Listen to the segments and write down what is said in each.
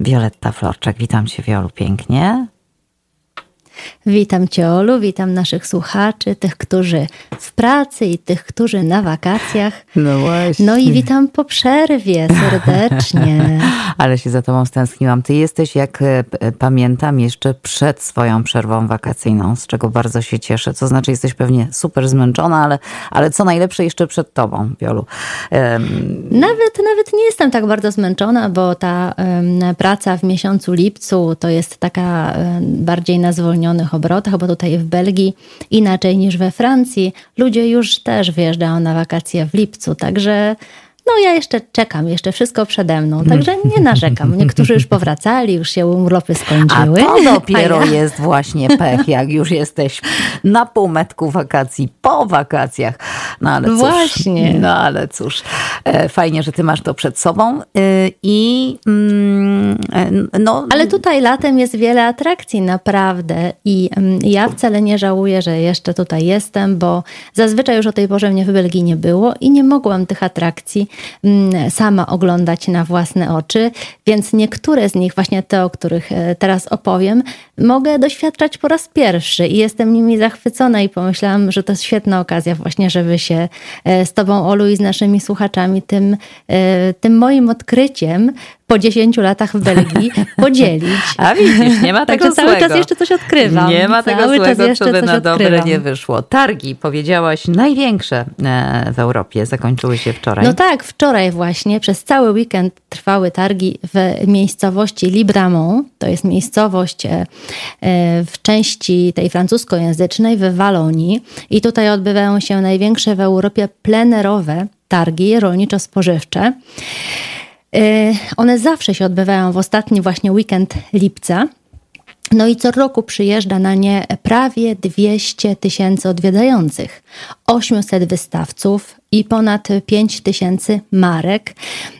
Wioletta Florczak. Witam Cię, Wiolu, pięknie. Witam Cię, Olu, witam naszych słuchaczy, tych, którzy w pracy i tych, którzy na wakacjach. No właśnie. No i witam po przerwie serdecznie. Ale się za Tobą stęskniłam. Ty jesteś, jak e, pamiętam, jeszcze przed swoją przerwą wakacyjną, z czego bardzo się cieszę. Co znaczy, jesteś pewnie super zmęczona, ale, ale co najlepsze jeszcze przed Tobą, Wiolu. Um... Nawet, nawet nie jestem tak bardzo zmęczona, bo ta um, praca w miesiącu lipcu to jest taka um, bardziej na obrotach, bo tutaj w Belgii inaczej niż we Francji ludzie już też wyjeżdżają na wakacje w lipcu, także no ja jeszcze czekam, jeszcze wszystko przede mną, także nie narzekam. Niektórzy już powracali, już się urlopy skończyły. A to dopiero a ja... jest właśnie pech, jak już jesteś na półmetku wakacji, po wakacjach. No ale cóż, właśnie. No ale cóż, e, fajnie, że ty masz to przed sobą e, i mm, e, no... Ale tutaj latem jest wiele atrakcji, naprawdę i mm, ja wcale nie żałuję, że jeszcze tutaj jestem, bo zazwyczaj już o tej porze mnie w Belgii nie było i nie mogłam tych atrakcji sama oglądać na własne oczy, więc niektóre z nich, właśnie te, o których e, teraz opowiem, mogę doświadczać po raz pierwszy i jestem nimi zachwycona i pomyślałam, że to jest świetna okazja właśnie, żeby się e, z Tobą, Olu, i z naszymi słuchaczami tym, e, tym moim odkryciem po 10 latach w Belgii podzielić. A widzisz, nie ma tego Także złego. cały czas jeszcze coś odkrywam. Nie ma tego cały złego, co by na dobre nie wyszło. Targi, powiedziałaś, największe e, w Europie zakończyły się wczoraj. No tak, wczoraj właśnie przez cały weekend trwały targi w miejscowości Libramont. To jest miejscowość e, e, w części tej francuskojęzycznej w Walonii. I tutaj odbywają się największe w Europie plenerowe targi rolniczo-spożywcze. Y, one zawsze się odbywają w ostatni właśnie weekend lipca. No i co roku przyjeżdża na nie prawie 200 tysięcy odwiedzających, 800 wystawców i ponad 5 tysięcy marek.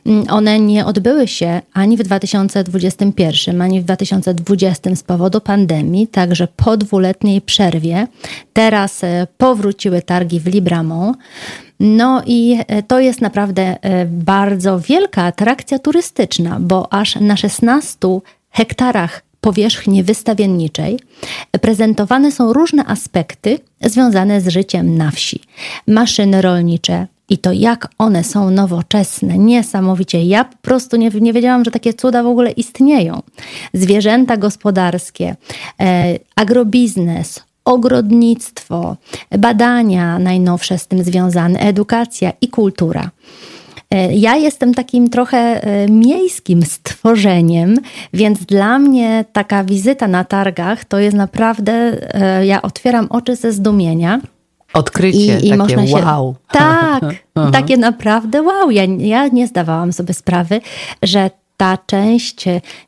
Mm, one nie odbyły się ani w 2021, ani w 2020 z powodu pandemii, także po dwuletniej przerwie. Teraz e, powróciły targi w Libramont. No i e, to jest naprawdę e, bardzo wielka atrakcja turystyczna, bo aż na 16 hektarach powierzchni wystawienniczej prezentowane są różne aspekty związane z życiem na wsi. Maszyny rolnicze, i to jak one są nowoczesne, niesamowicie. Ja po prostu nie, nie wiedziałam, że takie cuda w ogóle istnieją. Zwierzęta gospodarskie, e, agrobiznes, ogrodnictwo, badania najnowsze z tym związane, edukacja i kultura. E, ja jestem takim trochę e, miejskim stworzeniem, więc dla mnie taka wizyta na targach to jest naprawdę, e, ja otwieram oczy ze zdumienia. Odkrycie, I, i takie się, wow. Tak, takie naprawdę wow. Ja, ja nie zdawałam sobie sprawy, że ta część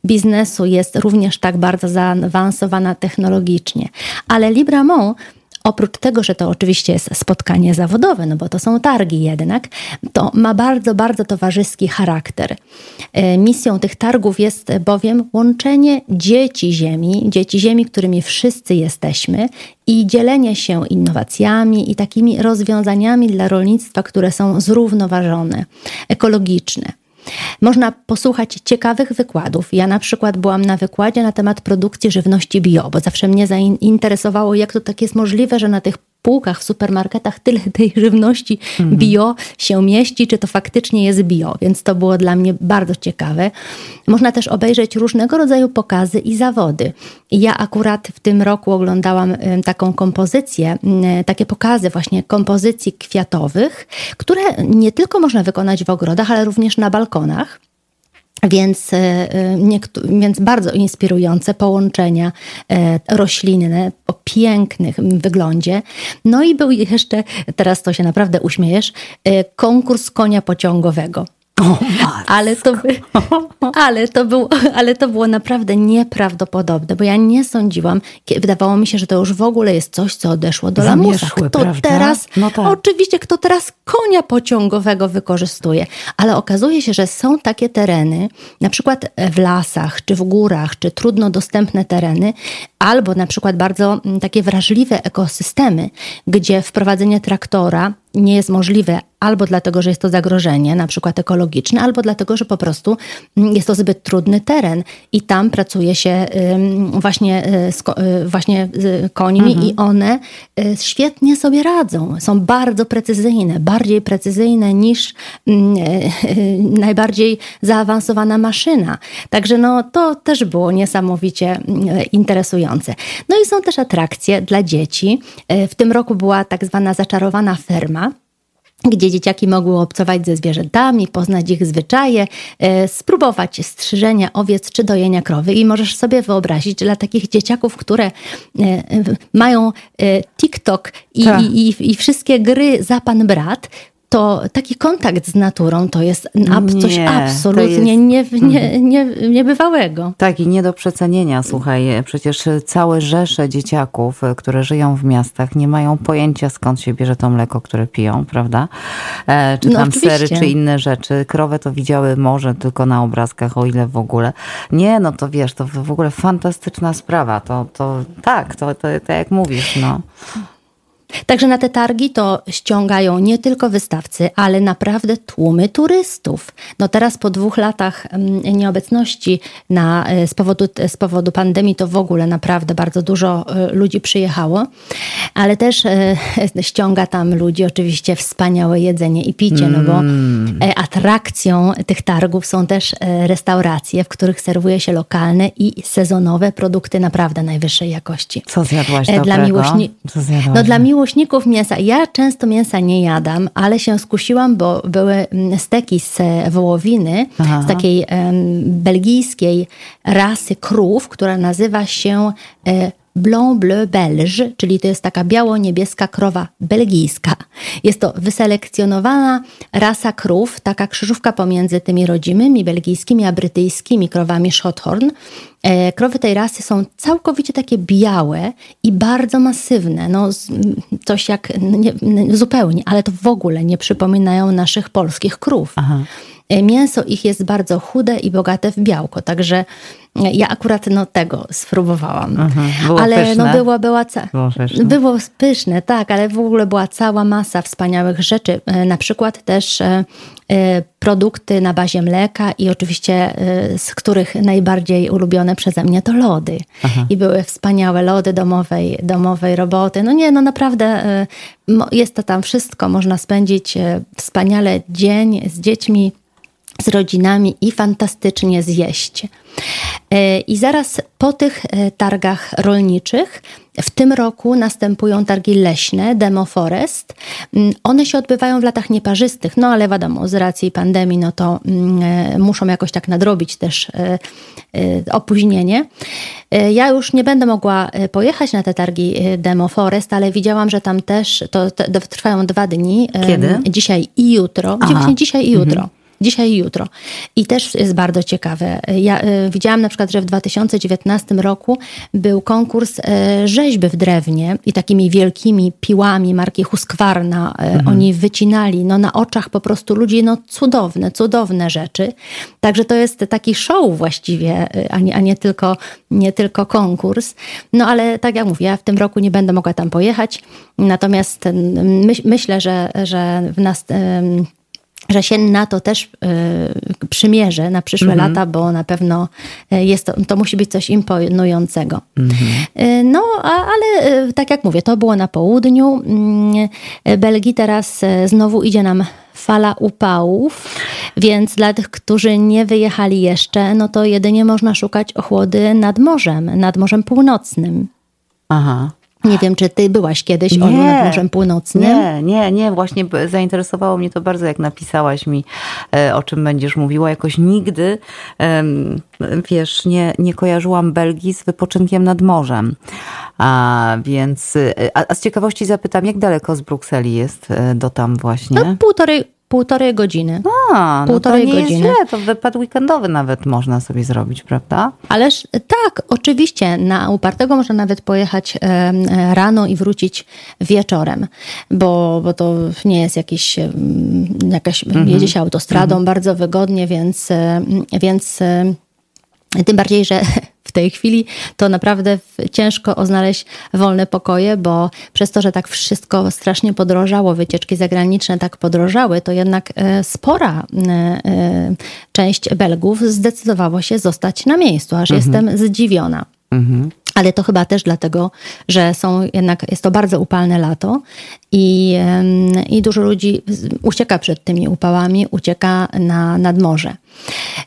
biznesu jest również tak bardzo zaawansowana technologicznie. Ale Libramont Oprócz tego, że to oczywiście jest spotkanie zawodowe, no bo to są targi jednak, to ma bardzo, bardzo towarzyski charakter. E, misją tych targów jest bowiem łączenie dzieci Ziemi, dzieci Ziemi, którymi wszyscy jesteśmy i dzielenie się innowacjami i takimi rozwiązaniami dla rolnictwa, które są zrównoważone, ekologiczne. Można posłuchać ciekawych wykładów. Ja na przykład byłam na wykładzie na temat produkcji żywności bio, bo zawsze mnie zainteresowało, jak to tak jest możliwe, że na tych półkach w supermarketach tyle tej żywności mhm. bio się mieści, czy to faktycznie jest bio, więc to było dla mnie bardzo ciekawe. Można też obejrzeć różnego rodzaju pokazy i zawody. Ja akurat w tym roku oglądałam taką kompozycję, takie pokazy właśnie kompozycji kwiatowych, które nie tylko można wykonać w ogrodach, ale również na balkonach. Więc, e, e, więc bardzo inspirujące połączenia e, roślinne o pięknym wyglądzie. No i był jeszcze, teraz to się naprawdę uśmiejesz, konkurs konia pociągowego ale, to, ale, to był, ale to było naprawdę nieprawdopodobne, bo ja nie sądziłam, wydawało mi się, że to już w ogóle jest coś, co odeszło do lamusa. Kto prawda? teraz, no tak. oczywiście, kto teraz konia pociągowego wykorzystuje, ale okazuje się, że są takie tereny, na przykład w lasach, czy w górach, czy trudno dostępne tereny, albo na przykład bardzo mm, takie wrażliwe ekosystemy, gdzie wprowadzenie traktora nie jest możliwe albo dlatego, że jest to zagrożenie, na przykład ekologiczne, albo dlatego, że po prostu mm, jest to zbyt trudny teren i tam pracuje się właśnie y, z, y, właśnie z końmi mhm. i one y, świetnie sobie radzą. Są bardzo precyzyjne, bardziej precyzyjne niż mm, najbardziej zaawansowana maszyna. Także no, to też było niesamowicie interesujące. No i są też atrakcje dla dzieci. W tym roku była tak zwana zaczarowana ferma gdzie dzieciaki mogły obcować ze zwierzętami, poznać ich zwyczaje, e, spróbować strzyżenia owiec czy dojenia krowy. I możesz sobie wyobrazić, że dla takich dzieciaków, które e, mają e, TikTok i, tak. i, i, i wszystkie gry za pan brat, to taki kontakt z naturą to jest coś nie, absolutnie jest... nie, nie, mhm. nie, niebywałego. Tak i nie do przecenienia, słuchaj, przecież całe rzesze dzieciaków, które żyją w miastach, nie mają pojęcia skąd się bierze to mleko, które piją, prawda? E, czy no tam oczywiście. sery, czy inne rzeczy. Krowę to widziały może tylko na obrazkach, o ile w ogóle. Nie, no to wiesz, to w ogóle fantastyczna sprawa. To, to tak, to, to, to jak mówisz, no. Także na te targi to ściągają nie tylko wystawcy, ale naprawdę tłumy turystów. No teraz po dwóch latach mm, nieobecności na, e, z, powodu, z powodu pandemii to w ogóle naprawdę bardzo dużo e, ludzi przyjechało, ale też e, ściąga tam ludzi oczywiście wspaniałe jedzenie i picie, no bo mm. atrakcją tych targów są też restauracje, w których serwuje się lokalne i sezonowe produkty naprawdę najwyższej jakości. Co zjadłaś dobrego? Dla miłośni... Co zjadłaś? No dla miłośni miłośników mięsa. Ja często mięsa nie jadam, ale się skusiłam, bo były mm, steki z wołowiny, Aha. z takiej um, belgijskiej rasy krów, która nazywa się e, Blanc Bleu Belge, czyli to jest taka biało-niebieska krowa belgijska. Jest to wyselekcjonowana rasa krów, taka krzyżówka pomiędzy tymi rodzimymi belgijskimi a brytyjskimi krowami Schothorn. E, krowy tej rasy są całkowicie takie białe i bardzo masywne. No, coś jak, nie, zupełnie, ale to w ogóle nie przypominają naszych polskich krów. Aha. E, mięso ich jest bardzo chude i bogate w białko, także ja akurat no, tego spróbowałam. Mhm, było ale pyszne. no było, była ca- było, pyszne. było pyszne, tak, ale w ogóle była cała masa wspaniałych rzeczy. E, na przykład też e, produkty na bazie mleka i oczywiście z których najbardziej ulubione przeze mnie to lody. Aha. I były wspaniałe lody domowej, domowej roboty. No nie, no naprawdę jest to tam wszystko. Można spędzić wspaniale dzień z dziećmi z rodzinami i fantastycznie zjeść. E, I zaraz po tych e, targach rolniczych w tym roku następują targi leśne, Demo Forest. Mm, one się odbywają w latach nieparzystych, no ale wiadomo, z racji pandemii, no to mm, e, muszą jakoś tak nadrobić też opóźnienie. Ja już nie będę mogła pojechać na te targi Demo Forest, ale widziałam, że tam też to, to trwają dwa dni. Kiedy? Dzisiaj i jutro. Aha. Dzisiaj i jutro. Mhm dzisiaj i jutro. I też jest bardzo ciekawe. Ja y, widziałam na przykład, że w 2019 roku był konkurs y, rzeźby w drewnie i takimi wielkimi piłami marki Husqvarna y, mhm. oni wycinali no, na oczach po prostu ludzi no, cudowne, cudowne rzeczy. Także to jest taki show właściwie, a nie, a nie, tylko, nie tylko konkurs. No ale tak jak mówię, ja w tym roku nie będę mogła tam pojechać. Natomiast myśl, myślę, że, że w nas że się na to też y, przymierzę na przyszłe mhm. lata, bo na pewno e, jest to, to musi być coś imponującego. Mhm. Y, no, a, ale y, tak jak mówię, to było na południu. Mm, Belgii teraz znowu idzie nam fala upałów, więc dla tych, którzy nie wyjechali jeszcze, no to jedynie można szukać ochłody nad morzem, nad Morzem Północnym. Aha. Nie wiem, czy ty byłaś kiedyś nie, Olu nad Morzem Północnym? Nie, nie, nie. Właśnie zainteresowało mnie to bardzo, jak napisałaś mi, e, o czym będziesz mówiła. Jakoś nigdy, wiesz, nie, nie kojarzyłam Belgii z wypoczynkiem nad morzem. A więc, e, a, a z ciekawości zapytam, jak daleko z Brukseli jest e, do tam właśnie? No, półtorej, półtorej godziny. A, no półtorej to nie godziny. jest źle, to wypad weekendowy nawet można sobie zrobić, prawda? Ależ tak, oczywiście. Na upartego można nawet pojechać rano i wrócić wieczorem, bo, bo to nie jest jakiś, jakaś, mhm. jedzie się autostradą mhm. bardzo wygodnie, więc, więc tym bardziej, że w tej chwili to naprawdę ciężko o znaleźć wolne pokoje, bo przez to, że tak wszystko strasznie podrożało, wycieczki zagraniczne tak podrożały, to jednak e, spora e, e, część Belgów zdecydowało się zostać na miejscu, aż mhm. jestem zdziwiona. Mhm ale to chyba też dlatego, że są jednak, jest to bardzo upalne lato i, i dużo ludzi ucieka przed tymi upałami, ucieka na, nad morze.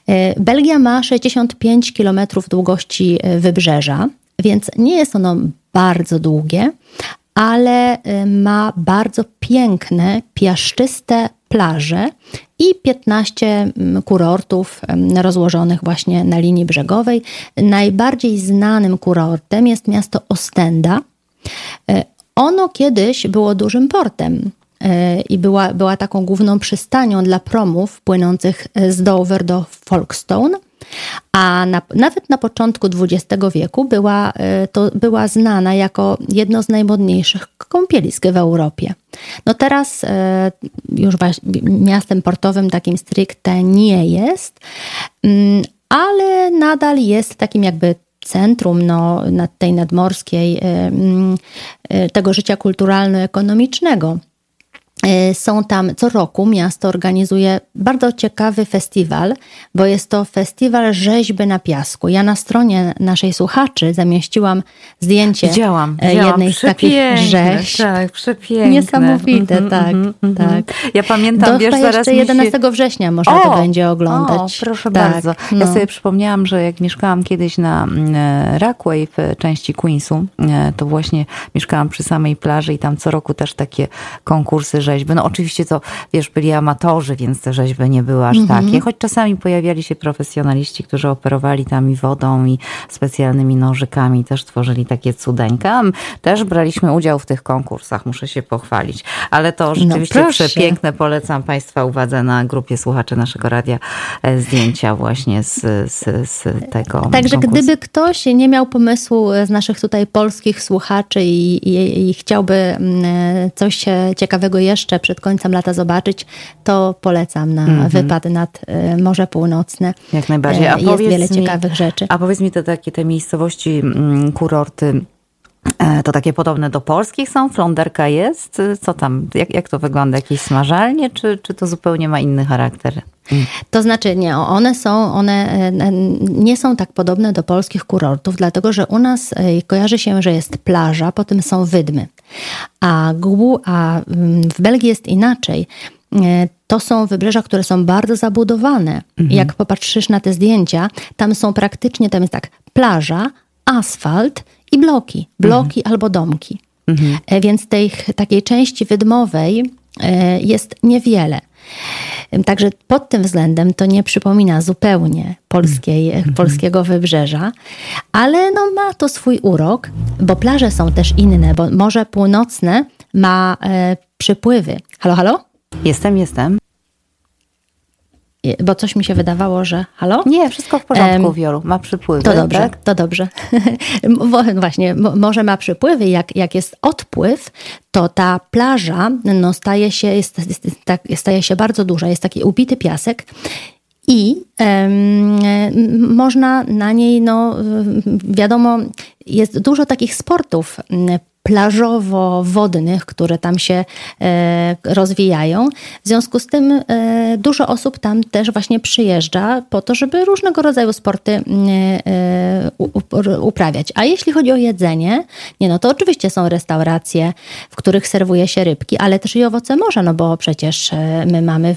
E, Belgia ma 65 km długości e, wybrzeża, więc nie jest ono bardzo długie, ale e, ma bardzo piękne, piaszczyste plaże i 15 mm, kurortów rozłożonych właśnie na linii brzegowej. Najbardziej znanym kurortem jest miasto Ostenda. E, ono kiedyś było dużym portem e, i była, była taką główną przystanią dla promów płynących z Dover do Folkestone. A na, nawet na początku XX wieku była, e, to była znana jako jedno z najmodniejszych kąpielisk w Europie. No teraz e, już miastem portowym takim stricte nie jest, mm, ale nadal jest takim jakby centrum no, tej nadmorskiej, e, mm, tego życia kulturalno-ekonomicznego. E, są tam co roku miasto organizuje bardzo ciekawy festiwal, bo jest to festiwal rzeźby na piasku. Ja na stronie naszej słuchaczy zamieściłam zdjęcie widziałam, e, widziałam. jednej z takich rzeźb. Tak, przepiękne. Niesamowite, mm -hmm, tak, mm -hmm, tak. Ja pamiętam, Do, wiesz, zaraz jeszcze 11 się... września można o, to będzie oglądać. O, proszę tak, bardzo. Ja no. sobie przypomniałam, że jak mieszkałam kiedyś na mm, e, Rockway w części Queensu, to właśnie mieszkałam przy samej plaży i tam co roku też takie konkursy rzeźby. No oczywiście to, wiesz, byli amatorzy, więc te rzeźby nie były aż mhm. takie, choć czasami pojawiali się profesjonaliści, którzy operowali tam i wodą i specjalnymi nożykami, też tworzyli takie cudeńka. Też braliśmy udział w tych konkursach, muszę się pochwalić. Ale to no rzeczywiście no przepiękne, polecam Państwa uwadze na grupie słuchaczy naszego radia e, zdjęcia właśnie z, z, z tego Także konkursu. gdyby ktoś nie miał pomysłu z naszych tutaj polskich słuchaczy i, i, i chciałby mm, e, coś ciekawego jeszcze jeszcze przed końcem lata zobaczyć, to polecam na mm -hmm. wypad nad e, Morze Północne. Jak najbardziej. A Jest wiele mi, ciekawych rzeczy. A powiedz mi te takie te miejscowości, mm, kurorty, e, to takie podobne do polskich są? Fląderka jest? Co tam? Jak, jak to wygląda? Jakieś smażalnie, czy, czy to zupełnie ma inny charakter? To znaczy nie, one są, one e, nie są tak podobne do polskich kurortów, dlatego że u nas kojarzy się, że jest plaża, potem są wydmy. A, a mm, w Belgii jest inaczej. E, to są wybrzeża, które są bardzo zabudowane. Mhm. Jak popatrzysz na te zdjęcia, tam są praktycznie, tam jest tak, plaża, asfalt i bloki. Bloki mhm. albo domki. Mhm. E, więc tej takiej części wydmowej e, jest niewiele. Także pod tym względem to nie przypomina zupełnie polskiej, mm. polskiego wybrzeża, ale no ma to swój urok, bo plaże są też inne, bo Morze Północne ma e, przypływy. Halo, halo? Jestem, jestem bo coś mi się wydawało, że halo? Nie, wszystko w porządku, um, Wiolu. Ma przypływy. To dobrze, tak? to dobrze. Właśnie, może ma przypływy. Jak, jak jest odpływ, to ta plaża no, staje, się, jest, jest, tak, staje się bardzo duża. Jest taki ubity piasek i um, można na niej, no wiadomo, jest dużo takich sportów plażowo-wodnych, które tam się e, rozwijają. W związku z tym e, dużo osób tam też właśnie przyjeżdża po to, żeby różnego rodzaju sporty e, uprawiać. A jeśli chodzi o jedzenie, nie no to oczywiście są restauracje, w których serwuje się rybki, ale też i owoce morza, no bo przecież my mamy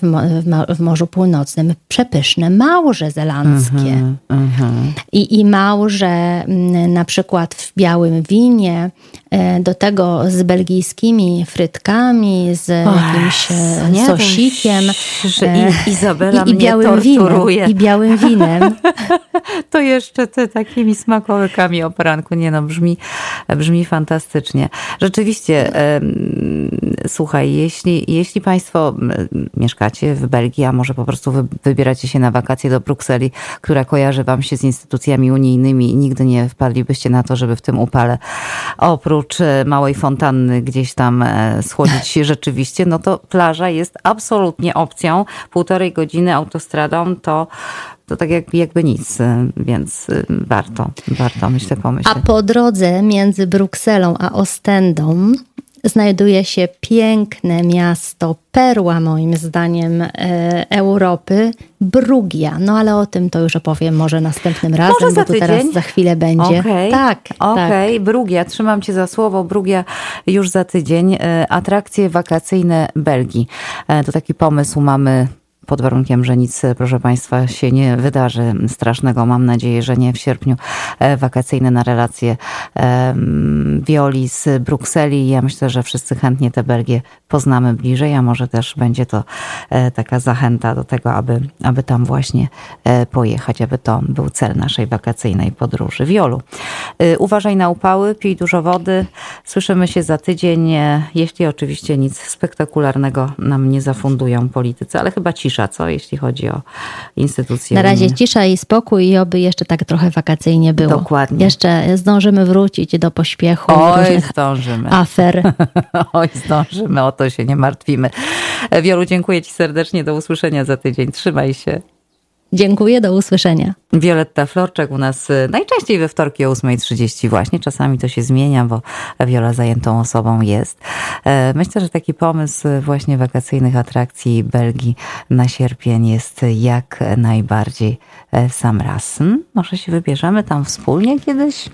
w, Morzu Północnym przepyszne małże zelandzkie. Mm -hmm, I, I małże na przykład w białym winie, do tego z belgijskimi frytkami, z jakimś e, sosikiem. Że i, Izabela i, i białym torturuje. winem. I białym winem. to jeszcze te takimi smakołykami o poranku. Nie no, brzmi, brzmi fantastycznie. Rzeczywiście, słuchaj, jeśli, jeśli Państwo mieszkacie w Belgii, a może po prostu wy, wybieracie się na wakacje do Brukseli, która kojarzy Wam się z instytucjami unijnymi i nigdy nie wpadlibyście na to, żeby w tym upale oprócz e, małej fontanny gdzieś tam e, schłodzić się rzeczywiście, no to plaża jest absolutnie opcją. Półtorej godziny autostradą to to tak jak, jakby nic, więc warto, warto myślę pomyśleć. A po drodze między Brukselą a Ostendą znajduje się piękne miasto, perła moim zdaniem e, Europy, Brugia. No ale o tym to już opowiem może następnym razem, może za bo tu teraz za chwilę będzie. Okay. Tak, Okej, okay. Brugia, trzymam cię za słowo. Brugia już za tydzień. E, atrakcje wakacyjne Belgii. E, to taki pomysł mamy pod warunkiem, że nic, proszę Państwa, się nie wydarzy strasznego. Mam nadzieję, że nie w sierpniu e, wakacyjne na relacje Wioli z Brukseli. Ja myślę, że wszyscy chętnie tę Belgię poznamy bliżej, a może też będzie to e, taka zachęta do tego, aby, aby tam właśnie e, pojechać, aby to był cel naszej wakacyjnej podróży. Wiolu, uważaj na upały, pij dużo wody. Słyszymy się za tydzień, jeśli oczywiście nic spektakularnego nam nie zafundują politycy, ale chyba cisza cisza, co jeśli chodzi o instytucje. Na razie cisza i spokój i oby jeszcze tak trochę wakacyjnie było. Dokładnie. Jeszcze zdążymy wrócić do pośpiechu. Oj, zdążymy. Afer. Oj, zdążymy, o to się nie martwimy. Wielu, dziękuję Ci serdecznie, do usłyszenia za tydzień. Trzymaj się. Dziękuję, do usłyszenia. Wioletta Florczak u nas y, najczęściej we wtorki o 8.30 właśnie. Czasami to się zmienia, bo Wiola zajętą osobą jest. E, myślę, że taki pomysł właśnie wakacyjnych atrakcji Belgii na sierpień jest jak najbardziej e, sam raz. Hmm? Może się wybierzemy tam wspólnie kiedyś?